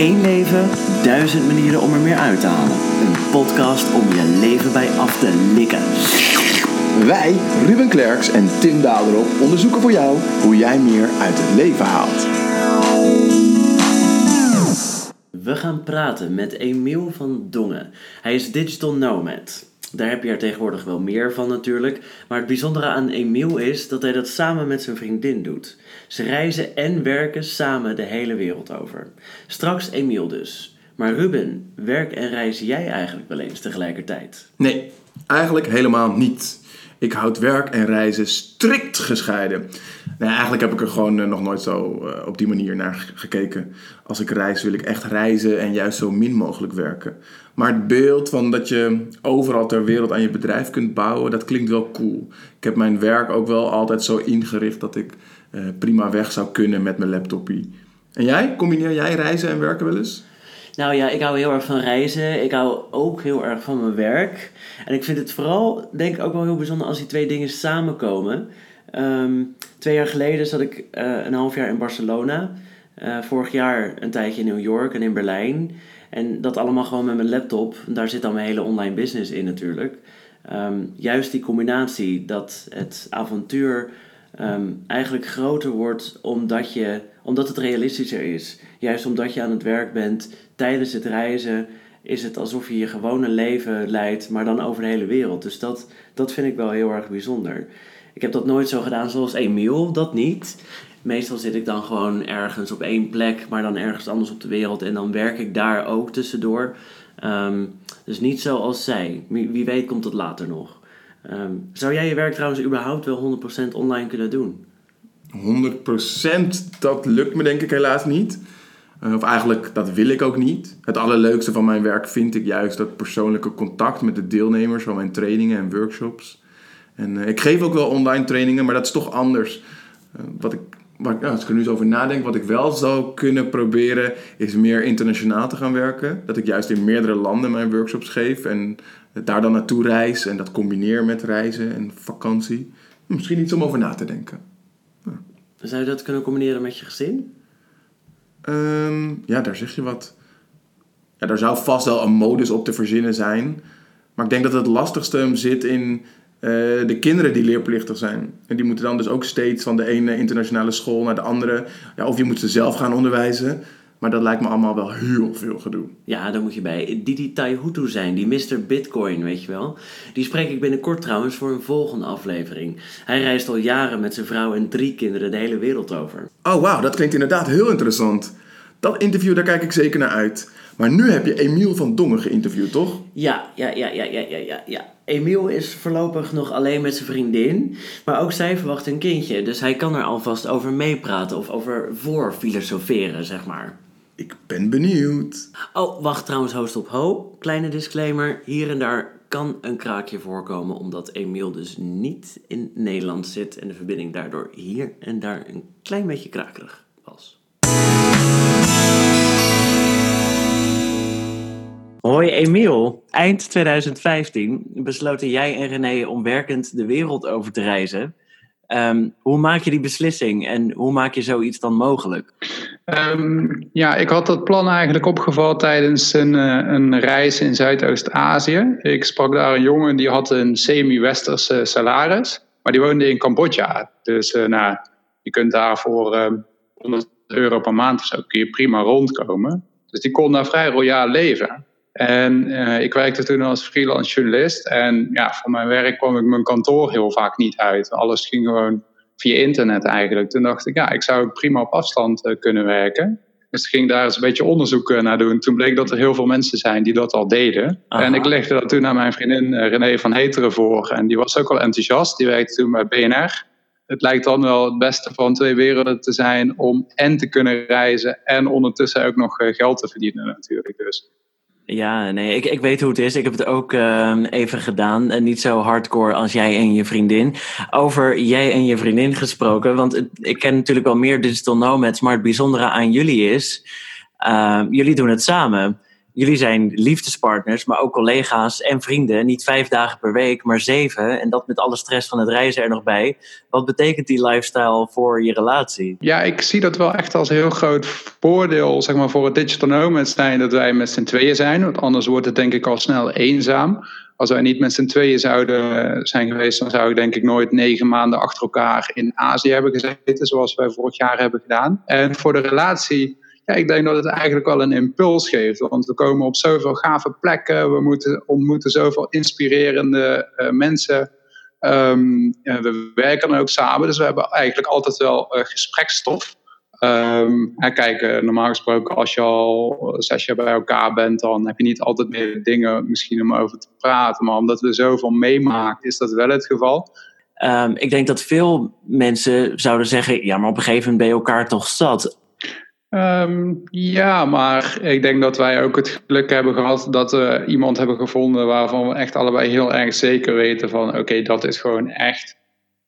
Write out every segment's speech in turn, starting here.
Eén leven, duizend manieren om er meer uit te halen. Een podcast om je leven bij af te likken. Wij, Ruben Klerks en Tim Daderop, onderzoeken voor jou hoe jij meer uit het leven haalt. We gaan praten met Emiel van Dongen. Hij is digital nomad. Daar heb je er tegenwoordig wel meer van natuurlijk. Maar het bijzondere aan Emiel is dat hij dat samen met zijn vriendin doet. Ze reizen en werken samen de hele wereld over. Straks Emiel dus. Maar Ruben, werk en reis jij eigenlijk wel eens tegelijkertijd? Nee, eigenlijk helemaal niet. Ik houd werk en reizen strikt gescheiden. Nee, eigenlijk heb ik er gewoon eh, nog nooit zo eh, op die manier naar gekeken. Als ik reis wil ik echt reizen en juist zo min mogelijk werken. Maar het beeld van dat je overal ter wereld aan je bedrijf kunt bouwen, dat klinkt wel cool. Ik heb mijn werk ook wel altijd zo ingericht dat ik eh, prima weg zou kunnen met mijn laptopie. En jij? Combineer jij reizen en werken wel eens? Nou ja, ik hou heel erg van reizen. Ik hou ook heel erg van mijn werk. En ik vind het vooral, denk ik, ook wel heel bijzonder als die twee dingen samenkomen. Ehm, twee jaar geleden zat ik uh, een half jaar in Barcelona. Uh, vorig jaar een tijdje in New York en in Berlijn. En dat allemaal gewoon met mijn laptop. Daar zit dan mijn hele online business in natuurlijk. Um, juist die combinatie dat het avontuur um, eigenlijk groter wordt omdat, je, omdat het realistischer is. Juist omdat je aan het werk bent tijdens het reizen, is het alsof je je gewone leven leidt, maar dan over de hele wereld. Dus dat, dat vind ik wel heel erg bijzonder. Ik heb dat nooit zo gedaan zoals Emiel, dat niet. Meestal zit ik dan gewoon ergens op één plek, maar dan ergens anders op de wereld. En dan werk ik daar ook tussendoor. Um, dus niet zoals zij. Wie weet komt dat later nog. Um, zou jij je werk trouwens überhaupt wel 100% online kunnen doen? 100% dat lukt me denk ik helaas niet. Uh, of eigenlijk, dat wil ik ook niet. Het allerleukste van mijn werk vind ik juist dat persoonlijke contact met de deelnemers van mijn trainingen en workshops. En uh, ik geef ook wel online trainingen, maar dat is toch anders. Uh, wat ik, wat, ja, als ik er nu eens over nadenk, wat ik wel zou kunnen proberen, is meer internationaal te gaan werken. Dat ik juist in meerdere landen mijn workshops geef en daar dan naartoe reis en dat combineer met reizen en vakantie. Misschien iets om over na te denken. Ja. Zou je dat kunnen combineren met je gezin? Um, ja, daar zeg je wat. Ja, daar zou vast wel een modus op te verzinnen zijn. Maar ik denk dat het lastigste hem zit in uh, de kinderen die leerplichtig zijn. En die moeten dan dus ook steeds van de ene internationale school naar de andere. Ja, of je moet ze zelf gaan onderwijzen. Maar dat lijkt me allemaal wel heel veel gedoe. Ja, dan moet je bij Didi Taihutu zijn, die Mr. Bitcoin, weet je wel. Die spreek ik binnenkort trouwens voor een volgende aflevering. Hij reist al jaren met zijn vrouw en drie kinderen de hele wereld over. Oh wauw, dat klinkt inderdaad heel interessant. Dat interview, daar kijk ik zeker naar uit. Maar nu heb je Emiel van Dongen geïnterviewd, toch? Ja, ja, ja, ja, ja, ja, ja. Emiel is voorlopig nog alleen met zijn vriendin. Maar ook zij verwacht een kindje. Dus hij kan er alvast over meepraten of over voor filosoferen, zeg maar. Ik ben benieuwd. Oh, wacht trouwens, host op ho. Kleine disclaimer. Hier en daar kan een kraakje voorkomen, omdat Emiel dus niet in Nederland zit en de verbinding daardoor hier en daar een klein beetje krakerig Hoi Emiel, eind 2015 besloten jij en René om werkend de wereld over te reizen. Um, hoe maak je die beslissing en hoe maak je zoiets dan mogelijk? Um, ja, ik had dat plan eigenlijk opgevat tijdens een, uh, een reis in Zuidoost-Azië. Ik sprak daar een jongen die had een semi-westerse salaris, maar die woonde in Cambodja. Dus uh, nou, je kunt daar voor uh, 100 euro per maand of zo kun je prima rondkomen. Dus die kon daar vrij royaal leven. En uh, ik werkte toen als freelance journalist. En ja, voor mijn werk kwam ik mijn kantoor heel vaak niet uit. Alles ging gewoon via internet eigenlijk. Toen dacht ik, ja, ik zou prima op afstand uh, kunnen werken. Dus ik ging daar eens een beetje onderzoek uh, naar doen. Toen bleek dat er heel veel mensen zijn die dat al deden. Aha. En ik legde dat toen aan mijn vriendin René van Heteren voor. En die was ook wel enthousiast. Die werkte toen bij BNR. Het lijkt dan wel het beste van twee werelden te zijn om en te kunnen reizen en ondertussen ook nog geld te verdienen natuurlijk. Dus ja, nee, ik, ik weet hoe het is. Ik heb het ook uh, even gedaan. En niet zo hardcore als jij en je vriendin. Over jij en je vriendin gesproken. Want ik ken natuurlijk wel meer digital nomads. Maar het bijzondere aan jullie is... Uh, jullie doen het samen. Jullie zijn liefdespartners, maar ook collega's en vrienden. Niet vijf dagen per week, maar zeven. En dat met alle stress van het reizen er nog bij. Wat betekent die lifestyle voor je relatie? Ja, ik zie dat wel echt als heel groot voordeel zeg maar, voor het digital nomad zijn dat wij met z'n tweeën zijn. Want anders wordt het denk ik al snel eenzaam. Als wij niet met z'n tweeën zouden zijn geweest, dan zou ik denk ik nooit negen maanden achter elkaar in Azië hebben gezeten, zoals wij vorig jaar hebben gedaan. En voor de relatie ik denk dat het eigenlijk wel een impuls geeft. Want we komen op zoveel gave plekken. We moeten, ontmoeten zoveel inspirerende uh, mensen. Um, we werken ook samen. Dus we hebben eigenlijk altijd wel uh, gesprekstof. Um, kijk, normaal gesproken als je al zes jaar bij elkaar bent, dan heb je niet altijd meer dingen misschien om over te praten. Maar omdat we zoveel meemaken, is dat wel het geval. Um, ik denk dat veel mensen zouden zeggen, ja, maar op een gegeven moment ben je elkaar toch zat. Um, ja, maar ik denk dat wij ook het geluk hebben gehad dat we iemand hebben gevonden waarvan we echt allebei heel erg zeker weten van oké, dat is gewoon echt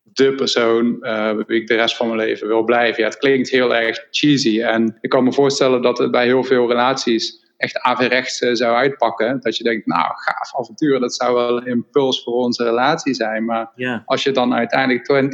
de persoon uh, wie ik de rest van mijn leven wil blijven. Ja, het klinkt heel erg cheesy en ik kan me voorstellen dat het bij heel veel relaties echt averechts uh, zou uitpakken. Dat je denkt, nou, gaaf avontuur, dat zou wel een impuls voor onze relatie zijn. Maar als je dan uiteindelijk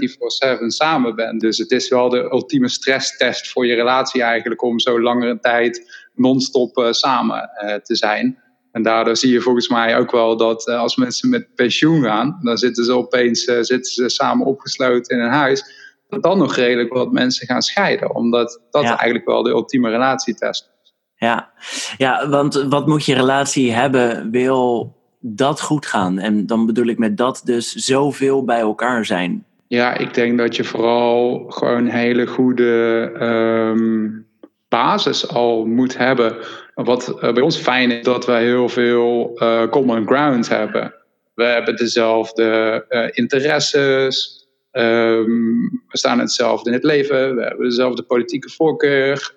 24-7 samen bent, dus het is wel de ultieme stresstest voor je relatie eigenlijk om zo langere tijd non-stop uh, samen uh, te zijn. En daardoor zie je volgens mij ook wel dat als mensen met pensioen gaan, dan zitten ze opeens zitten ze samen opgesloten in een huis. Dat dan nog redelijk wat mensen gaan scheiden, omdat dat eigenlijk wel de ultieme relatietest ja. ja, want wat moet je relatie hebben, wil dat goed gaan? En dan bedoel ik met dat dus zoveel bij elkaar zijn. Ja, ik denk dat je vooral gewoon hele goede um, basis al moet hebben. Wat uh, bij ons fijn is, dat wij heel veel uh, common ground hebben. We hebben dezelfde uh, interesses. Um, we staan hetzelfde in het leven. We hebben dezelfde politieke voorkeur.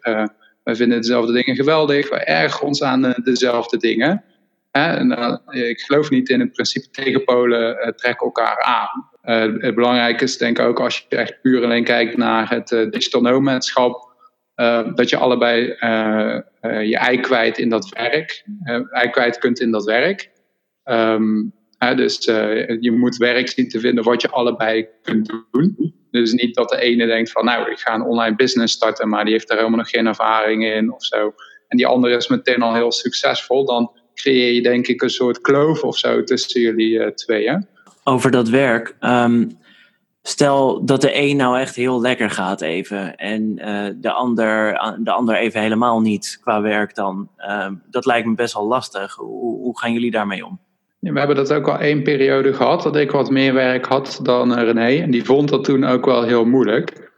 Wij vinden dezelfde dingen geweldig. Wij ergeren ons aan eh, dezelfde dingen. En, uh, ik geloof niet in het principe tegenpolen uh, trekken elkaar aan. Het belangrijke is denk ik ook als je echt puur alleen kijkt naar het digital nomadschap, dat je allebei je ei kwijt in dat werk, ei kwijt kunt in dat werk. Um, dus je moet werk zien te vinden wat je allebei kunt doen. Dus niet dat de ene denkt van nou, ik ga een online business starten, maar die heeft daar helemaal nog geen ervaring in of zo. En die andere is meteen al heel succesvol. Dan creëer je denk ik een soort kloof of zo tussen jullie uh, tweeën. Over dat werk. Um, stel dat de een nou echt heel lekker gaat even en uh, de, ander, de ander even helemaal niet qua werk dan. Uh, dat lijkt me best wel lastig. Hoe, hoe gaan jullie daarmee om? We hebben dat ook al één periode gehad, dat ik wat meer werk had dan eh, René. En die vond dat toen ook wel heel moeilijk.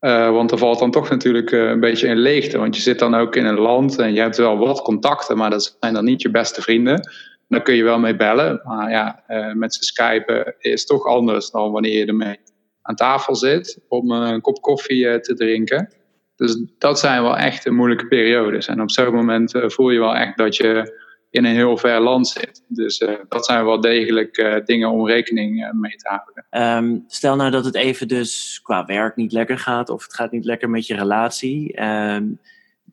Uh, want er valt dan toch natuurlijk uh, een beetje in leegte. Want je zit dan ook in een land en je hebt wel wat contacten, maar dat zijn dan niet je beste vrienden. Daar kun je wel mee bellen. Maar ja, met ze skypen is toch anders dan wanneer je ermee aan tafel zit om een kop koffie te drinken. Dus dat zijn wel echt moeilijke periodes. En op zo'n moment voel je wel echt dat je in een heel ver land zit. Dus uh, dat zijn wel degelijk uh, dingen om rekening uh, mee te houden. Um, stel nou dat het even dus qua werk niet lekker gaat of het gaat niet lekker met je relatie. Um,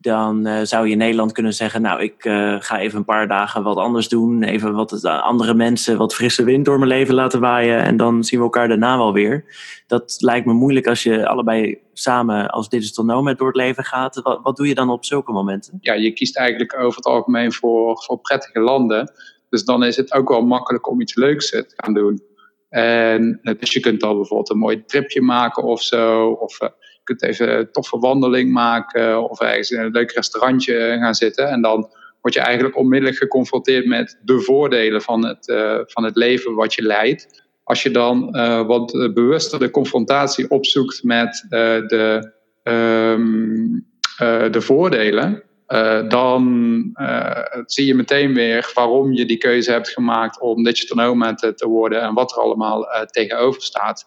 dan zou je in Nederland kunnen zeggen: Nou, ik ga even een paar dagen wat anders doen. Even wat andere mensen, wat frisse wind door mijn leven laten waaien. En dan zien we elkaar daarna wel weer. Dat lijkt me moeilijk als je allebei samen als digital nomad door het leven gaat. Wat, doe je dan op zulke momenten? Ja, je kiest eigenlijk over het algemeen voor, voor prettige landen. Dus dan is het ook wel makkelijk om iets leuks te gaan doen. En dus je kunt dan bijvoorbeeld een mooi tripje maken of zo. Of uh, kunt even een toffe wandeling maken of ergens in een leuk restaurantje gaan zitten. En dan word je eigenlijk onmiddellijk geconfronteerd met de voordelen van het, van het leven wat je leidt. Als je dan uh, wat bewuster de confrontatie opzoekt met uh, de, um, de voordelen, dan zie je meteen weer waarom je die keuze hebt gemaakt om digital nomad te worden en wat er allemaal tegenover staat.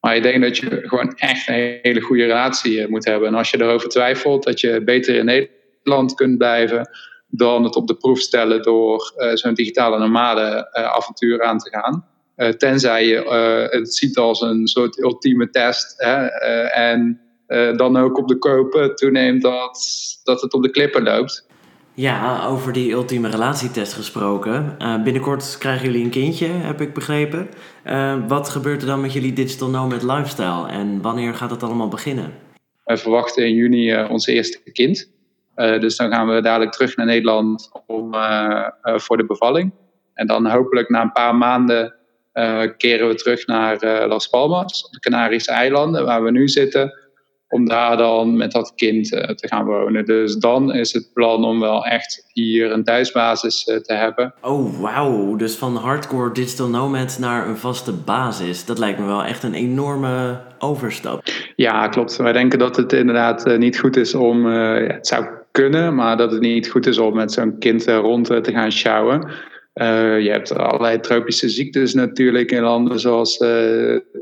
Maar ik denk dat je gewoon echt een hele goede relatie eh, moet hebben. En als je erover twijfelt dat je beter in Nederland kunt blijven dan het op de proef stellen door zo'n digitale nomade avontuur aan te gaan. Uh, tenzij je het ziet als een soort ultieme test hè, en dan ook op de kopen toeneemt dat, dat het op de klippen loopt. Ja, over die ultieme relatietest gesproken. Binnenkort krijgen jullie een kindje, heb ik begrepen. Wat gebeurt er dan met jullie digital nomad lifestyle en wanneer gaat het allemaal beginnen? Wij verwachten in juni ons eerste kind. dus dan gaan we dadelijk terug naar Nederland om, voor de bevalling. En dan hopelijk na een paar maanden keren we terug naar Las Palmas, de Canarische eilanden, waar we nu zitten om daar dan met dat kind uh, te gaan wonen. Dus dan is het plan om wel echt hier een thuisbasis te hebben. Oh, wauw. Dus van hardcore digital nomad naar een vaste basis. Dat lijkt me wel echt een enorme overstap. Ja, klopt. Wij denken dat het inderdaad niet goed is om... het zou kunnen, maar dat het niet goed is om met zo'n kind rond te gaan sjouwen. Je hebt allerlei tropische ziektes natuurlijk in landen zoals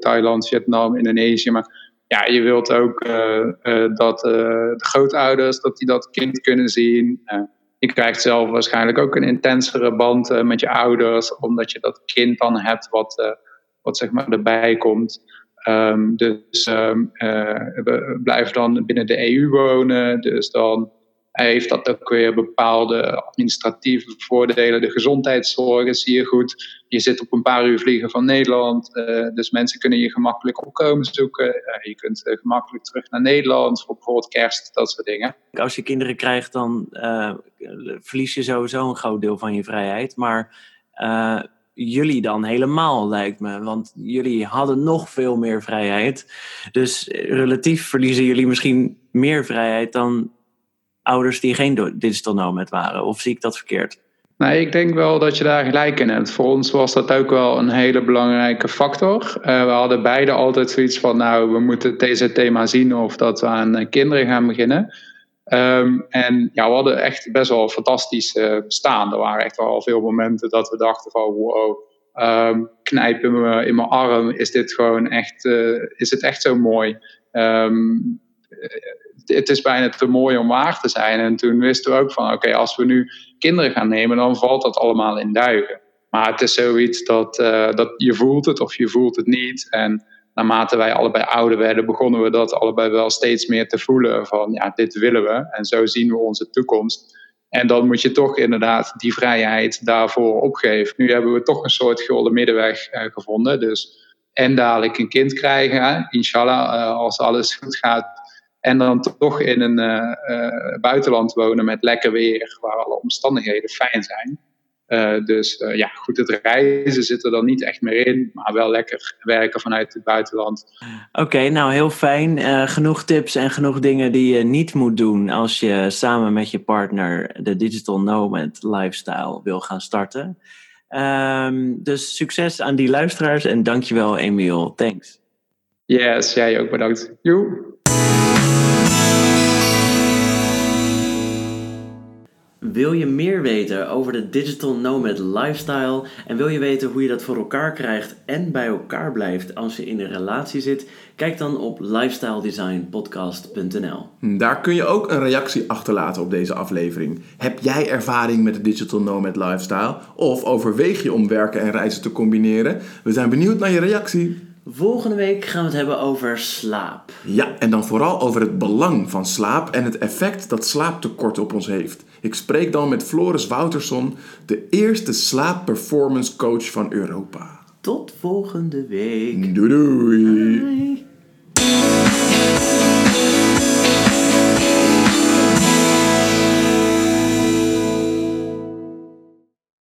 Thailand, Vietnam, Indonesië... Maar ja, je wilt ook uh, dat de grootouders dat die dat kind kunnen zien. je krijgt zelf waarschijnlijk ook een intensere band met je ouders, omdat je dat kind dan hebt wat, wat zeg maar erbij komt. Um, dus um, we blijven dan binnen de EU wonen, dus dan heeft dat ook weer bepaalde administratieve voordelen. De gezondheidszorg is hier goed. Je zit op een paar uur vliegen van Nederland. Uh, dus mensen kunnen je gemakkelijk opkomen zoeken. Uh, je kunt uh, gemakkelijk terug naar Nederland voor bijvoorbeeld kerst, dat soort dingen. Als je kinderen krijgt, dan verlies je sowieso een groot deel van je vrijheid. Maar jullie dan helemaal, lijkt me. Want jullie hadden nog veel meer vrijheid. Dus relatief verliezen jullie misschien meer vrijheid dan ouders die geen digital nomad waren? Of zie ik dat verkeerd? Nee, ik denk wel dat je daar gelijk in hebt. Voor ons was dat ook wel een hele belangrijke factor. Uh, we hadden beide altijd zoiets van, nou, we moeten deze thema zien of dat we aan uh, kinderen gaan beginnen. Um, en ja, we hadden echt best wel fantastisch uh, bestaan. Er waren echt wel veel momenten dat we dachten van, wow, um, knijp in mijn, arm, is dit gewoon echt, is het echt zo mooi? Um, het is bijna te mooi om waar te zijn. En toen wisten we ook van, oké, als we nu kinderen gaan nemen, dan valt dat allemaal in duigen. Maar het is zoiets dat, uh, dat je voelt het of je voelt het niet. En naarmate wij allebei ouder werden, begonnen we dat allebei wel steeds meer te voelen. Van ja, dit willen we en zo zien we onze toekomst. En dan moet je toch inderdaad die vrijheid daarvoor opgeven. Nu hebben we toch een soort gulden middenweg uh, gevonden. Dus en dadelijk een kind krijgen, inshallah, uh, als alles goed gaat en dan toch in een uh, buitenland wonen met lekker weer, waar alle omstandigheden fijn zijn. Uh, dus ja, goed, het reizen zit er dan niet echt meer in, maar wel lekker werken vanuit het buitenland. Oké, nou heel fijn. genoeg tips en genoeg dingen die je niet moet doen als je samen met je partner de Digital Nomad lifestyle wil gaan starten. Um, dus succes aan die luisteraars en dankjewel Emiel. Thanks. Yes, jij ook bedankt. Joe. Wil je meer weten over de Digital Nomad lifestyle en wil je weten hoe je dat voor elkaar krijgt en bij elkaar blijft als je in een relatie zit? Kijk dan op lifestyledesignpodcast.nl. Daar kun je ook een reactie achterlaten op deze aflevering. Heb jij ervaring met de Digital Nomad lifestyle of overweeg je om werken en reizen te combineren? We zijn benieuwd naar je reactie. Volgende week gaan we het hebben over slaap. Ja, en dan vooral over het belang van slaap en het effect dat slaaptekort op ons heeft. Ik spreek dan met Floris Wouterson, de eerste slaapperformance coach van Europa. Tot volgende week. Doei doei. Bye.